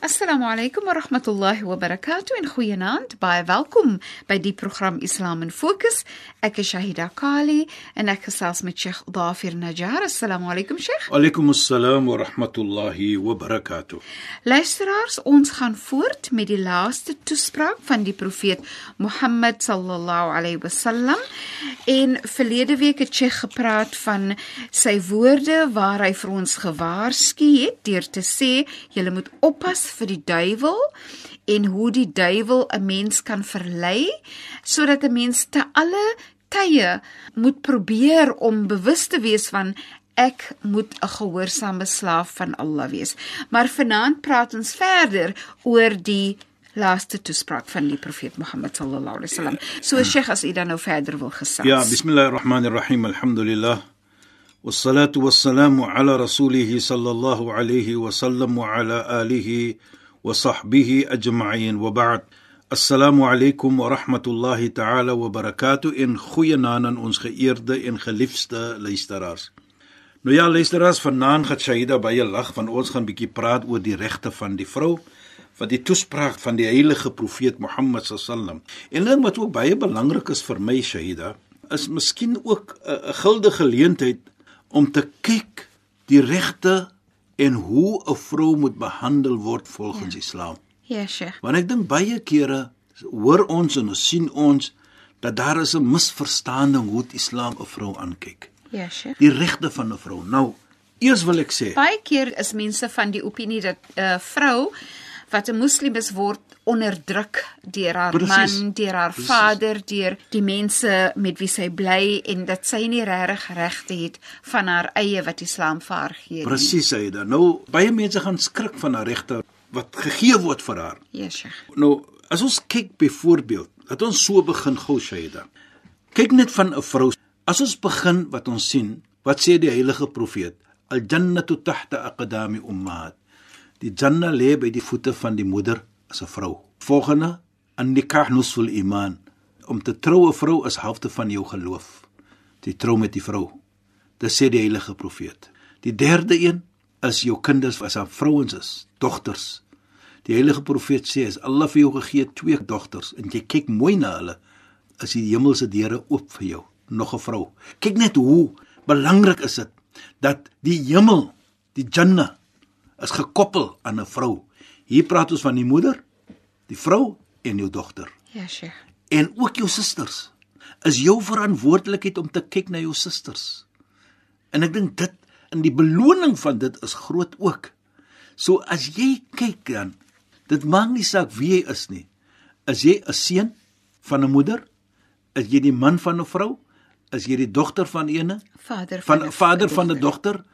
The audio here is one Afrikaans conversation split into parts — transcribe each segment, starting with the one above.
Assalamu alaykum wa rahmatullahi wa barakatuh en goeienaand. Baie welkom by die program Islam in Fokus. Ek is Shahida Kali en ek gesels met Sheikh Dafir Najjar. Assalamu alaykum Sheikh. Alaykum assalam wa rahmatullahi wa barakatuh. Luisteraars, ons gaan voort met die laaste toespraak van die profeet Mohammed sallallahu alayhi wasallam. En verlede week het Sheikh gepraat van sy woorde waar hy vir ons gewaarsku het deur te sê: "Julle moet oppas vir die duiwel en hoe die duiwel 'n mens kan verlei sodat 'n mens te alle tye moet probeer om bewus te wees van ek moet 'n gehoorsame slaaf van Allah wees. Maar vanaand praat ons verder oor die laaste toespraak van die profeet Mohammed sallallahu alaihi wasallam. So Sheikh as u dan nou verder wil gesels. Ja, bismillahirrahmanirrahim. Alhamdulillah. والصلاة والسلام على رسوله صلى الله عليه وسلم وعلى آله وصحبه أجمعين وبعد السلام عليكم ورحمة الله تعالى وبركاته in goeie naam aan ons geëerde en geliefde luisteraars. Nou ja, luisteraars, vanaand gaan Shaida baie lag van ons gaan bietjie praat oor die regte van die vrou van die toespraak van die heilige profeet Mohammed sallam. En dan wat ook baie belangrik is vir my Shaida, is miskien ook 'n guldige geleentheid om te kyk die regte en hoe 'n vrou moet behandel word volgens ja. Islam. Ja, Sheikh. Want ek dink baie kere hoor ons en ons sien ons dat daar is 'n misverstanding hoe Islam 'n vrou aankyk. Ja, Sheikh. Die regte van 'n vrou. Nou, eers wil ek sê, baie keer is mense van die opinie dat 'n uh, vrou wat 'n moslim is word onderdruk deur haar Precies. man, deur haar Precies. vader, deur die mense met wie sy bly en dat sy nie regtig regte het van haar eie wat Islam vir haar gee nie. Presies, hy dan. Nou baie mense gaan skrik van haar regte wat gegee word vir haar. Yesh. Nou, as ons kyk byvoorbeeld, dat ons so begin gou Shaida. Kyk net van 'n vrou. As ons begin wat ons sien, wat sê die heilige profeet? Al jannatu tahta aqdami ummahat. Die janna lê by die voete van die moeder as 'n vrou. Volgende, an nikah nusful iman. Om te trou 'n vrou is helfte van jou geloof. Jy trou met die vrou. Dit sê die heilige profeet. Die derde een is jou kinders as haar vrouens is, dogters. Die heilige profeet sê as Allah vir jou gegee twee dogters en jy kyk mooi na hulle, is die hemelse deure oop vir jou, nog 'n vrou. Kyk net hoe belangrik is dit dat die hemel, die Jannah is gekoppel aan 'n vrou. Hier praat ons van die moeder, die vrou en jou dogter. Ja, Sheikh. En ook jou susters. Is jou verantwoordelikheid om te kyk na jou susters. En ek dink dit in die beloning van dit is groot ook. So as jy kyk dan, dit maak nie saak wie jy is nie. Is jy 'n seun van 'n moeder? Is jy die man van 'n vrou? Is jy die dogter van eene? Vader van 'n vader van 'n dogter?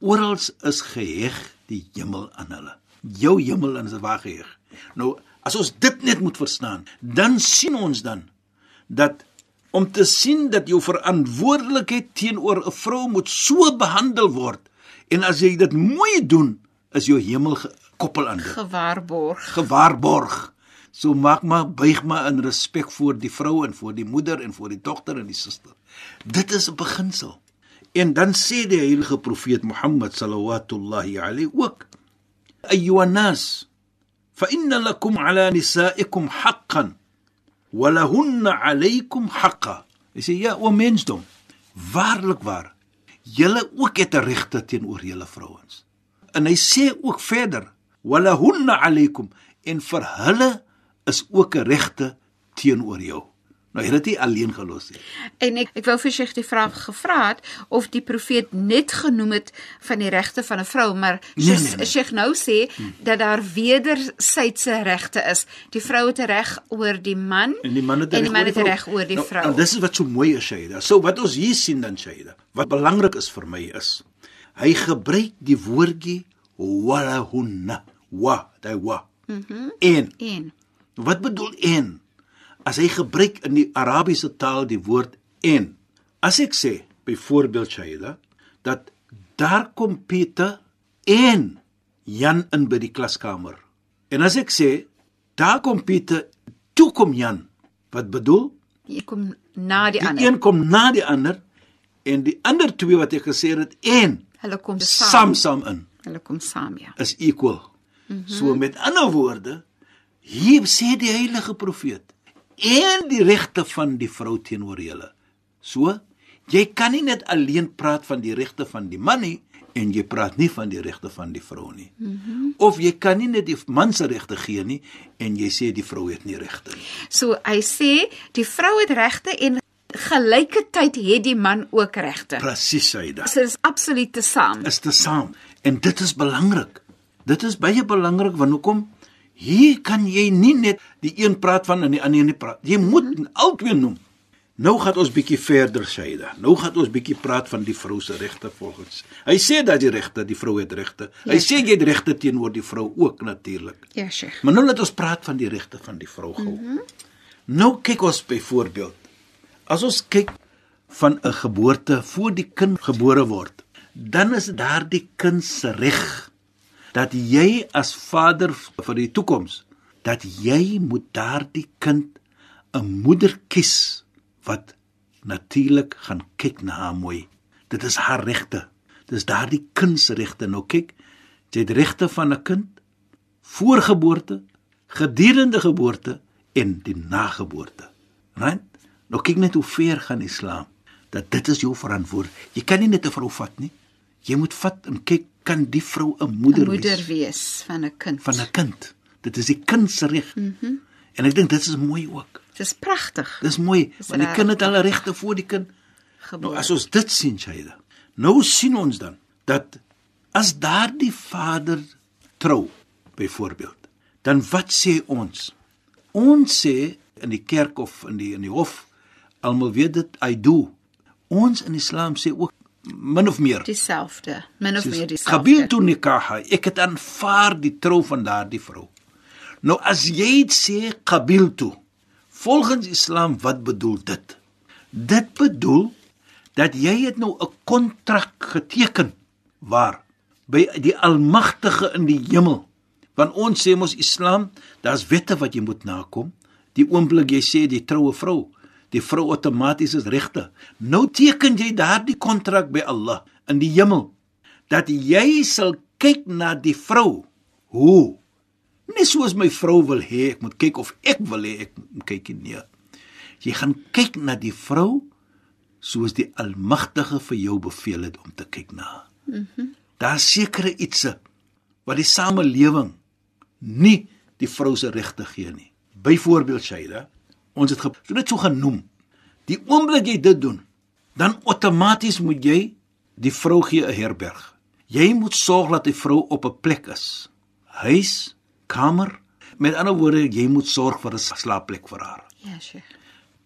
Oral is geheg die hemel aan hulle. Jou hemel is waar geheg. Nou, as ons dit net moet verstaan, dan sien ons dan dat om te sien dat jou verantwoordelikheid teenoor 'n vrou moet so behandel word en as jy dit mooi doen, is jou hemel gekoppel aan dit. Gewaarborg. Gewaarborg. So maak maar buig maar in respek voor die vrou en voor die moeder en voor die dogter en die suster. Dit is 'n beginsel. En dan sê die heilige profeet Mohammed sallallahu alayhi ook: "Ayyuhan nas, fa inna lakum ala nisaikum haqqan wa lahunna alaykum haqqan." Hy sê ja, o mensdom, waarlik waar, julle ook het 'n regte teenoor julle vrouens. En hy sê ook verder: "Wa lahunna alaykum" en vir hulle is ook 'n regte teenoor jou. Nou het dit nie alleen gelos nie. En ek ek wou die vraag gevra het of die profeet net genoem het van die regte van 'n vrou, maar Nee, soos nee, nee. Sheikh nou sê dat daar wedersydse regte is. Die vrou het 'n reg oor die man En die man het 'n reg 'n reg oor die nou, vrou. En dis is wat so mooi is, Shaida. So wat ons hier sien dan Shaida, wat belangrik is vir my is hy gebruik die woordjie wala hunna wa, daai wa. Mhm. Mm en en wat bedoel en? As hy gebruik in die Arabiese taal die woord en. As ek sê byvoorbeeld Shaida dat daar kom Pieter en Jan in by die klaskamer. En as ek sê daar kom Pieter, toe kom Jan. Wat bedoel? jy kom na die, Die ander. een kom na die ander en die ander twee wat ek gesê het en Hulle kom saam saam. saam in Hulle kom saam, ja. is equal. Mm -hmm. So met ander woorde, hier sê die heilige profeet en die regte van die vrou teenoor julle. So, jy kan nie net alleen praat van die regte van die man nie en jy praat nie van die regte van die vrou nie. Mm -hmm. Of jy kan nie net die man se regte gee nie en jy sê die vrou het nie regte nie. So hy sê die vrou het regte en gelykertyd het die man ook regte. Presies, Saida. So dis absoluut te saam. is te saam en dit is belangrik. Dit is baie belangrik want hoekom? Hier kan jy nie net die een praat van en die ander nie praat. Jy moet albei noem. Nou gaan ons bietjie verder, Shaida. Nou gaan ons bietjie praat van die vrou se regte volgens. Hy sê dat die regte, die vrou het regte. Hy Ja. sê jy het regte teenoor die vrou ook natuurlik. Ja, Sheikh. Maar nou laat ons praat van die regte van die vrou gou. Mm -hmm. Nou kyk ons byvoorbeeld. As ons kyk van 'n geboorte voor die kind gebore word, dan is daardie kind se reg dat jy as vader vir die toekoms dat jy moet daardie kind 'n moeder kies wat natuurlik gaan kyk na haar mooi. Dit is haar regte. Dis daardie kind se regte. Nou kyk, jy het regte van 'n kind voor geboorte, gedurende geboorte en die nageboorte. Right? Nou kyk net hoe ver gaan Islam dat dit is jou verantwoordelik. Jy kan nie net 'n vrou vat nie. Jy moet vat en kyk kan die vrou 'n moeder, Moeder wees wees van 'n kind. van 'n kind. Dit is die kind se reg. Mm -hmm. En ek dink dit is mooi ook. Dis pragtig. Dis mooi Dis want die kind het alle regte voor die kind. Nou Geboorte. as ons dit sien, Shaida. Nou sien ons dan dat as daardie vader trou byvoorbeeld, dan wat sê ons? Ons sê in die kerk of in die in die hof almal weet dit I do. Ons in Islam sê ook min of meer dieselfde, min of meer dieselfde. tu nikaha. Ek het aanvaar die trou van daardie vrou. Nou as jy sê qabil tu, volgens Islam wat bedoel dit? Dit bedoel dat jy het nou 'n kontrak geteken waar by die Almagtige in die hemel. Want ons sê mos Islam, daar's wette wat jy moet nakom. Die oomblik jy sê die troue vrou, die vrou outomaties is regte. Nou teken jy daardie kontrak by Allah in die hemel dat jy sal kyk na die vrou. Hoe? Nie soos my vrou wil hê ek moet kyk of ek wil hê ek moet kyk nie. Nee. Jy gaan kyk na die vrou soos die Almagtige vir jou beveel het om te kyk na. Mhm. Mm Daar's sekere ietsie wat die samelewing nie die vrou se regte gee nie. Byvoorbeeld Shaida, ons het so dit so genoem. Die oomblik jy dit doen, dan outomaties moet jy die vrou gee 'n herberg. Jy moet sorg dat die vrou op 'n plek is. Huis, kamer, met ander woorde, jy moet sorg vir 'n slaapplek vir haar. Ja, Sheikh.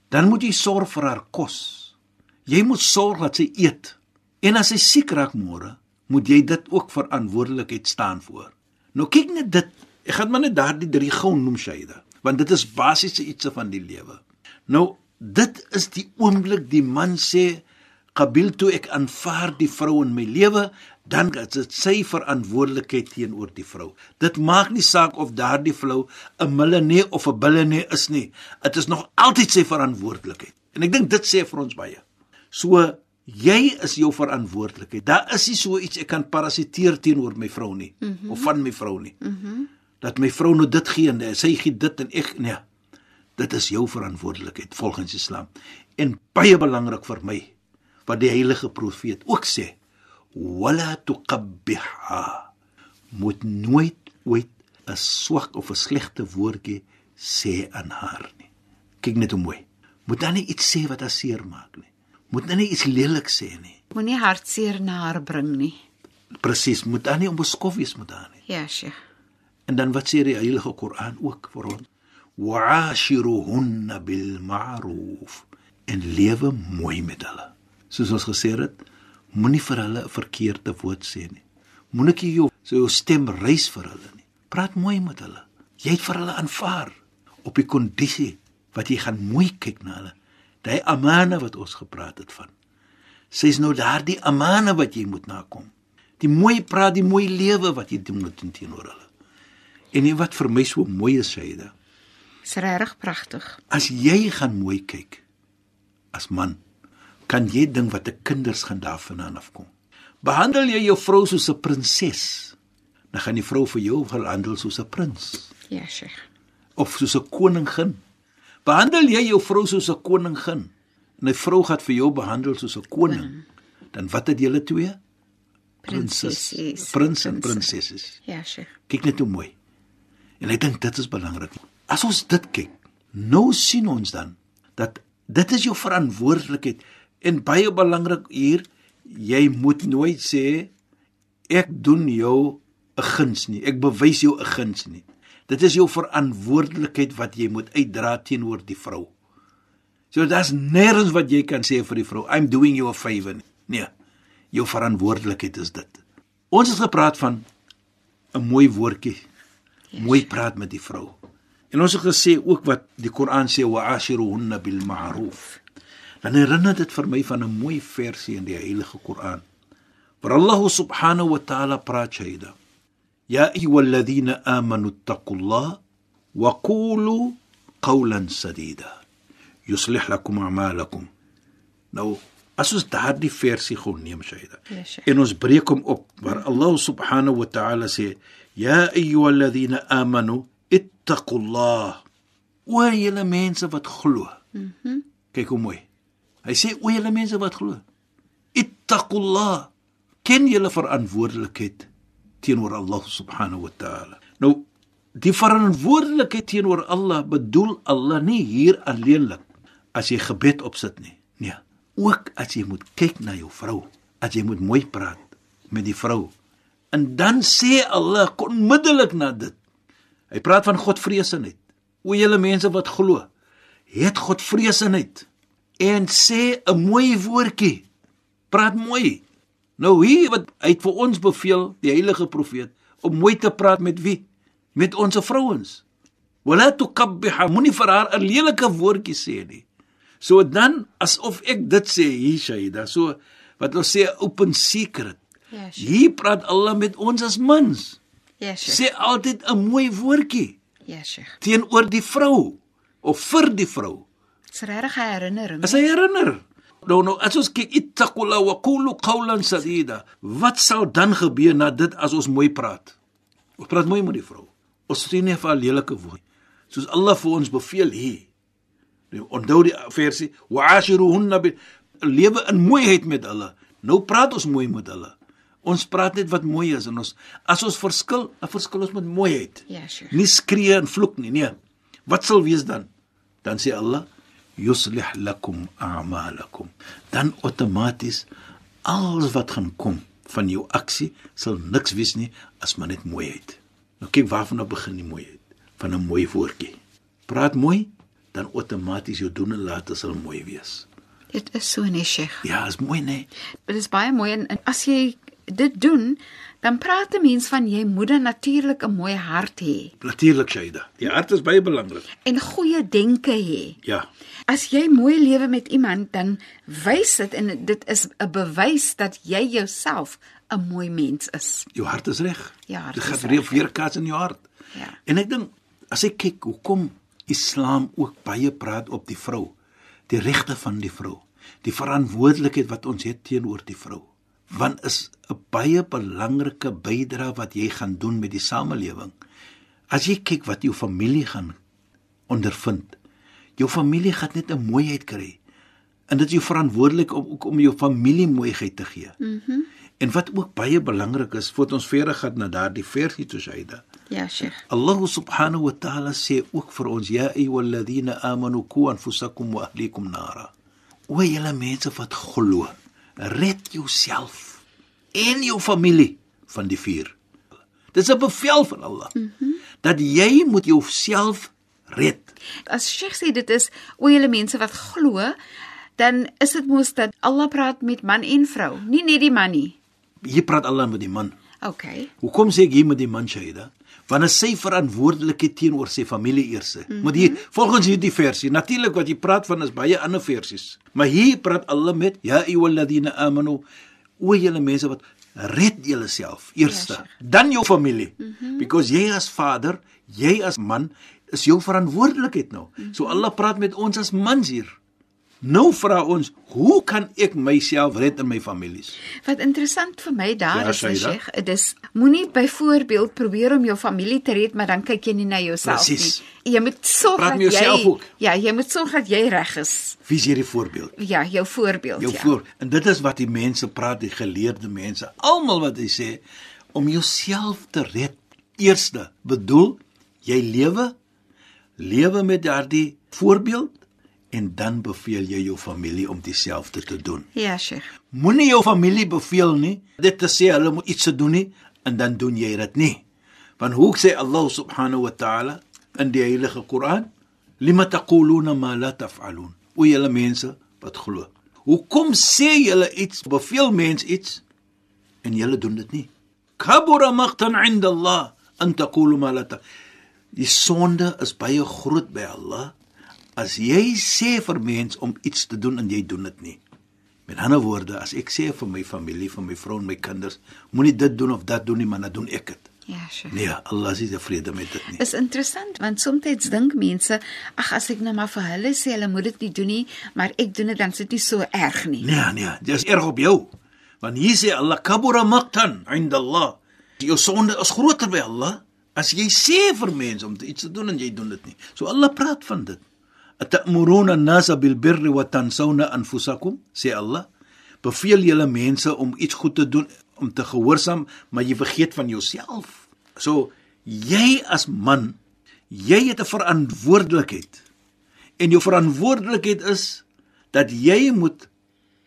Dan moet jy sorg vir haar kos. Jy moet sorg dat sy eet. En as sy siek raak môre, moet jy dit ook verantwoordelikheid staan voor. Nou kyk net dit. Ek gaan maar net daardie drie gou noem Shaida, want dit is basiese ietsie van die lewe. Nou, dit is die oomblik die man sê Qabil toe ek aanvaar die vrou in my lewe, dan is dit sy verantwoordelikheid teenoor die vrou. Dit maak nie saak of daardie vrou 'n millenee of 'n billenee is nie. Dit is nog altyd sy verantwoordelikheid. En ek dink dit sê vir ons baie. So jy is jou verantwoordelikheid. Daar is nie so iets ek kan parasiteer teenoor my vrou nie mm -hmm. of van my vrou nie. Mhm. Mm dat my vrou nou dit gee en sy gee dit en ek nee. Dit is jou verantwoordelikheid volgens Islam. En baie belangrik vir my wat die heilige profeet ook sê, wala tuqabbiha. Moet nooit ooit 'n swak of 'n slegte woordjie sê aan haar nie. Kyk net hoe mooi. Moet dan nie iets sê wat haar seer maak nie. Moet dan nie iets lelik sê nie. Moenie hartseer na haar bring nie. Presies, moet dan nie onbeskof wees met haar nie. Ja, Sheikh. En dan wat sê die Heilige Koran ook vir ons? Wa'ashiruhunna bil ma'ruf. En lewe mooi met hulle. Soos ons gesê het, moenie vir hulle 'n verkeerde woord sê nie. Moenie jou so jou stem rys vir hulle nie. Praat mooi met hulle. Jy het vir hulle aanvaar op die kondisie wat jy gaan mooi kyk na hulle. Daai amana wat ons gepraat het van. Sy's nou daardie amana wat jy moet nakom. Die mooi praat, die mooi lewe wat jy moet teenoor hulle. En nie wat vir my so mooi is, Saida. Dis regtig pragtig. As jy gaan mooi kyk as man, kan jy ding wat 'n kinders gaan daarvandaan afkom. Behandel jy jou vrou soos 'n prinses, dan gaan die vrou vir jou behandel soos 'n prins Ja, Sheikh. of soos 'n koningin. Behandel jy jou vrou soos 'n koningin en 'n vrou gaan vir jou behandel soos 'n koning, dan wat het julle twee? Prinsessies. Prins en Prinses. prinsesses. Ja, Sheikh. Kyk net hoe mooi. En ek dink dit is belangrik. As ons dit kyk, nou sien ons dan dat dit is jou verantwoordelikheid en baie belangrik hier, jy moet nooit sê ek doen jou 'n guns nie. Ek bewys jou 'n guns nie. Dit is jou verantwoordelikheid wat jy moet uitdra teenoor die vrou. So daar's nêrens wat jy kan sê vir die vrou, I'm doing you a favor. Nee. Jou verantwoordelikheid is dit. Ons het gepraat van 'n mooi woordjie. Mooi praat met die vrou. En ons het gesê ook wat die Koran sê wa'ashiruhunna bil ma'ruf. Dan herinner dit vir my van 'n mooi versie in die Heilige Koran. Waar Allah subhanahu wa ta'ala praat Shaida. Ya ayyuhalladhina amanu taqullaha wa qulu qawlan sadida. Yuslih lakum a'malakum. Nou, as ons daardie versie gou neem Shaida. Ja, Sheikh. En ons breek hom op waar Allah subhanahu wa ta'ala sê: "Ya ayyuhalladhina amanu ittaqullah." O julle mense wat glo. Mhm. Mm Kyk hoe mooi. Hy sê o julle mense wat glo. Ittaqullah. Ken julle verantwoordelikheid teenoor Allah subhanahu wa ta'ala. Nou die verantwoordelikheid teenoor Allah bedoel Allah nie hier alleenlik as jy gebed opsit nie. Nee, ook as jy moet kyk na jou vrou, as jy moet mooi praat met die vrou. En dan sê Allah onmiddellik na dit. Hy praat van Godvreesenheid. O julle mense wat glo, het Godvreesenheid en sê 'n mooi woordjie. Praat mooi. Nou hier wat hy het vir ons beveel, die heilige profeet, om mooi te praat met wie? Met ons vrouens. Wala tukabbiha, moenie vir haar 'n lelike woordjie sê nie. So dan asof ek dit sê hier Shaida, so wat ons sê open secret. Ja, Sheikh. Hier praat Allah met ons as mans. Ja, Sheikh. Sê altyd 'n mooi woordjie Ja, Sheikh. teenoor die vrou of vir die vrou. Dis regtig 'n herinnering. As hy herinner. Nou nou as ons kyk ittaqula wa qulu qawlan sadida. Wat sal dan gebeur na dit as ons mooi praat? Ons praat mooi met die vrou. Ons sê nie vir haar lelike woord. Soos Allah vir ons beveel hier. Nou onthou die versie wa'ashiruhunna bil lewe in mooiheid met hulle. Nou praat ons mooi met hulle. Ons praat net wat mooi is en ons as ons verskil, dan verskil ons met mooiheid. Ja, Sheikh. Nie skree en vloek nie, nee. Wat sal wees dan? Dan sê Allah, yuslih lakum a'malakum. Dan outomaties alles wat gaan kom van jou aksie sal niks wees nie as maar net mooiheid. Nou kyk waarvan nou begin die mooiheid van 'n mooi woordjie. Praat mooi, dan outomaties jou doen en late sal mooi wees. Dit is so nee, Sheikh. Ja, is mooi nee. Dit is baie mooi en, en as jy dit doen, dan praat 'n mens van jy moet dan natuurlik 'n mooi hart hê Natuurlik Shaida. Die hart is baie belangrik. en goeie denke hê. Ja. As jy mooi lewe met iemand, dan wys dit en dit is 'n bewys dat jy jouself 'n mooi mens is. Jou hart is reg. Ja, dit gaan reg, weer weerkaats in jou hart. Ja. En ek dink as ek kyk hoekom Islam ook baie praat op die vrou, die regte van die vrou, die verantwoordelikheid wat ons het teenoor die vrou. Want is 'n baie belangrike bydrae wat jy gaan doen met die samelewing. As jy kyk wat jou familie gaan ondervind, jou familie gaan net 'n mooiheid kry. En dit is jou verantwoordelik om ook om jou familie mooiheid te gee. Mhm. Mm en wat ook baie belangrik is, voordat ons verder gaan na daardie versie toe Shaida, Ja, Sheikh. Allah subhanahu wa ta'ala sê ook vir ons ya ayyuhalladhina amanu qu anfusakum wa ahlikum nara. O julle mense wat glo, red jouself en jou familie van die vuur. Dis 'n bevel van Allah. Mm -hmm. Dat jy moet jouself red. As Sheikh sê dit is o julle mense wat glo, dan is dit mos dat Allah praat met man en vrou, nie net die man nie. Hier praat Allah met die man. OK. Hoekom sê ek hier met die man Shaida? Hy sê verantwoordelikheid teenoor sy familie eers. Mm -hmm. Maar hier volgens hierdie versie, natuurlik wat jy praat van is baie ander versies. Maar hier praat Allah met ya ayyuhalladhina amanu o julle mense wat red julleself eers, Ja, dan jou familie. Mm. -hmm. Because jy as vader, jy as man is jou verantwoordelikheid nou. Mm -hmm. So Allah praat met ons as mans hier. Nou vra ons, hoe kan ek myself red en my families? Wat interessant vir my daar Ja, is. Sheikh, dis moenie byvoorbeeld probeer om jou familie te red, maar dan kyk jy nie na jouself Presies. nie. Jy moet sorg Praat dat jy ook. Ja, jy moet sorg dat jy reg is. Wie is hierdie voorbeeld? Ja, jou voorbeeld, jou ja. voor en dit is wat die mense praat die geleerde mense almal wat hy sê om jouself te red eerste bedoel jy lewe lewe met daardie voorbeeld en dan beveel jy jou familie om dieselfde te doen. Ja, Sheikh. moenie jou familie beveel nie dit te sê hulle moet iets te doen nie en dan doen jy dit nie. Want hoe sê Allah subhanahu wa ta'ala in die heilige Koran? Lima taquluna ma la taf'alun. O julle mense wat glo. Hoekom sê julle iets beveel mens iets en julle doen dit nie? Kabura maqtan 'inda Allah an taqulu ma la ta die sonde is baie groot by Allah as jy sê vir mens om iets te doen en jy doen dit nie Met ander woorde, as ek sê vir my familie, vir my vrou en my kinders, moenie dit doen of dat doen nie, maar dan doen ek dit. Ja, Sheikh. Nee, Allah is nie tevrede met dit nie. Is interessant want soms dink mense, ag as ek nou maar vir hulle sê hulle moet dit nie doen nie, maar ek doen dit dan is dit nie so erg nie. Nee, nee, dit is erg op jou. Want hier sê Allah kabura maqtan 'inda Allah. Jou sonde is groter by Allah as jy sê vir mense om iets te doen en jy doen dit nie. So Allah praat van dit. Atamuruna an-nasa bil birri wa tansawna anfusakum? sê Allah. Beveel julle mense om iets goed te doen, om te gehoorsaam, maar jy vergeet van jouself. So jy as man, jy het 'n verantwoordelikheid. En jou verantwoordelikheid is dat jy moet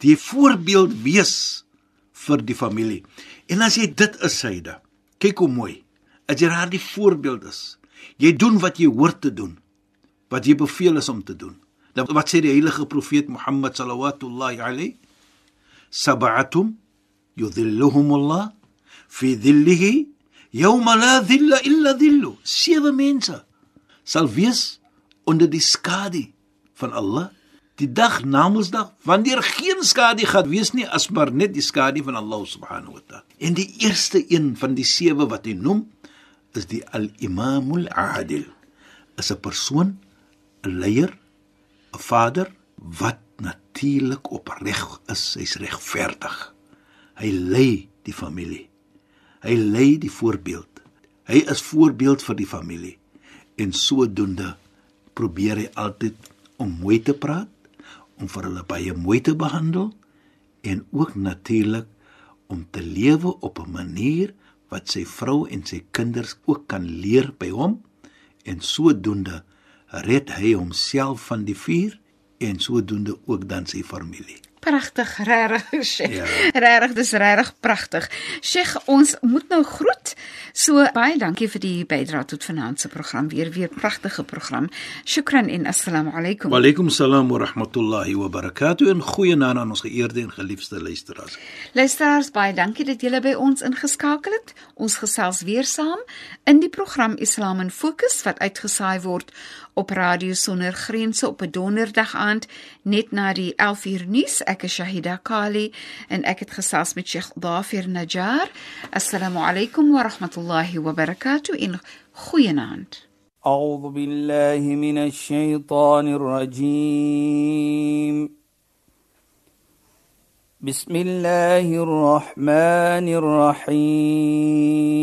die voorbeeld wees vir die familie. En as jy dit is, Saida, kyk hoe mooi. As jy daardie voorbeeld is, jy doen wat jy hoort te doen, wat jy beveel is om te doen. Dan wat sê die heilige profeet Mohammed sallallahu alayhi? Sab'atum yudhilluhum Allah fi dhillihi yawma la dhilla illa dhillu. Sewe mense sal wees onder die skadu van Allah die dag namensdag wanneer geen skadu gaan wees nie as maar net die skadu van Allah subhanahu wa ta'ala. En die eerste een van die sewe wat hy noem is die al-imamul adil. Is 'n persoon, 'n leier, 'n vader wat natuurlik opreg is, hy's regverdig. Hy lei die familie. Hy lei die voorbeeld. Hy is voorbeeld vir die familie. En sodoende probeer hy altyd om mooi te praat, om vir hulle baie mooi te behandel en ook natuurlik om te lewe op 'n manier wat sy vrou en sy kinders ook kan leer by hom en sodoende red hy homself van die vuur en sodoende ook dan sy familie. Pragtig, regtig, Sheikh. Ja. Regtig, dis regtig pragtig. Sheikh, ons moet nou groet. So baie dankie vir die bydrae tot vanaand se program. Weer weer pragtige program. Shukran en assalamu alaykum. Wa alaykum salaam wa rahmatullahi wa barakatuh en goeienaand aan ons geëerde en geliefde luisteraars. Luisteraars, baie dankie dat julle by ons ingeskakel het. Ons gesels weer saam in die program Islam in Fokus wat uitgesaai word op Radio Sonder Grense op 'n donderdag aand net na die 11uur nuus. Ek is Shahida Kali en ek het gesels met Sheikh Dafir Najjar. Assalamu alaykum wa rahmatullahi wa barakatuh in goeienaand. أعوذ بالله من الشيطان الرجيم بسم الله الرحمن الرحيم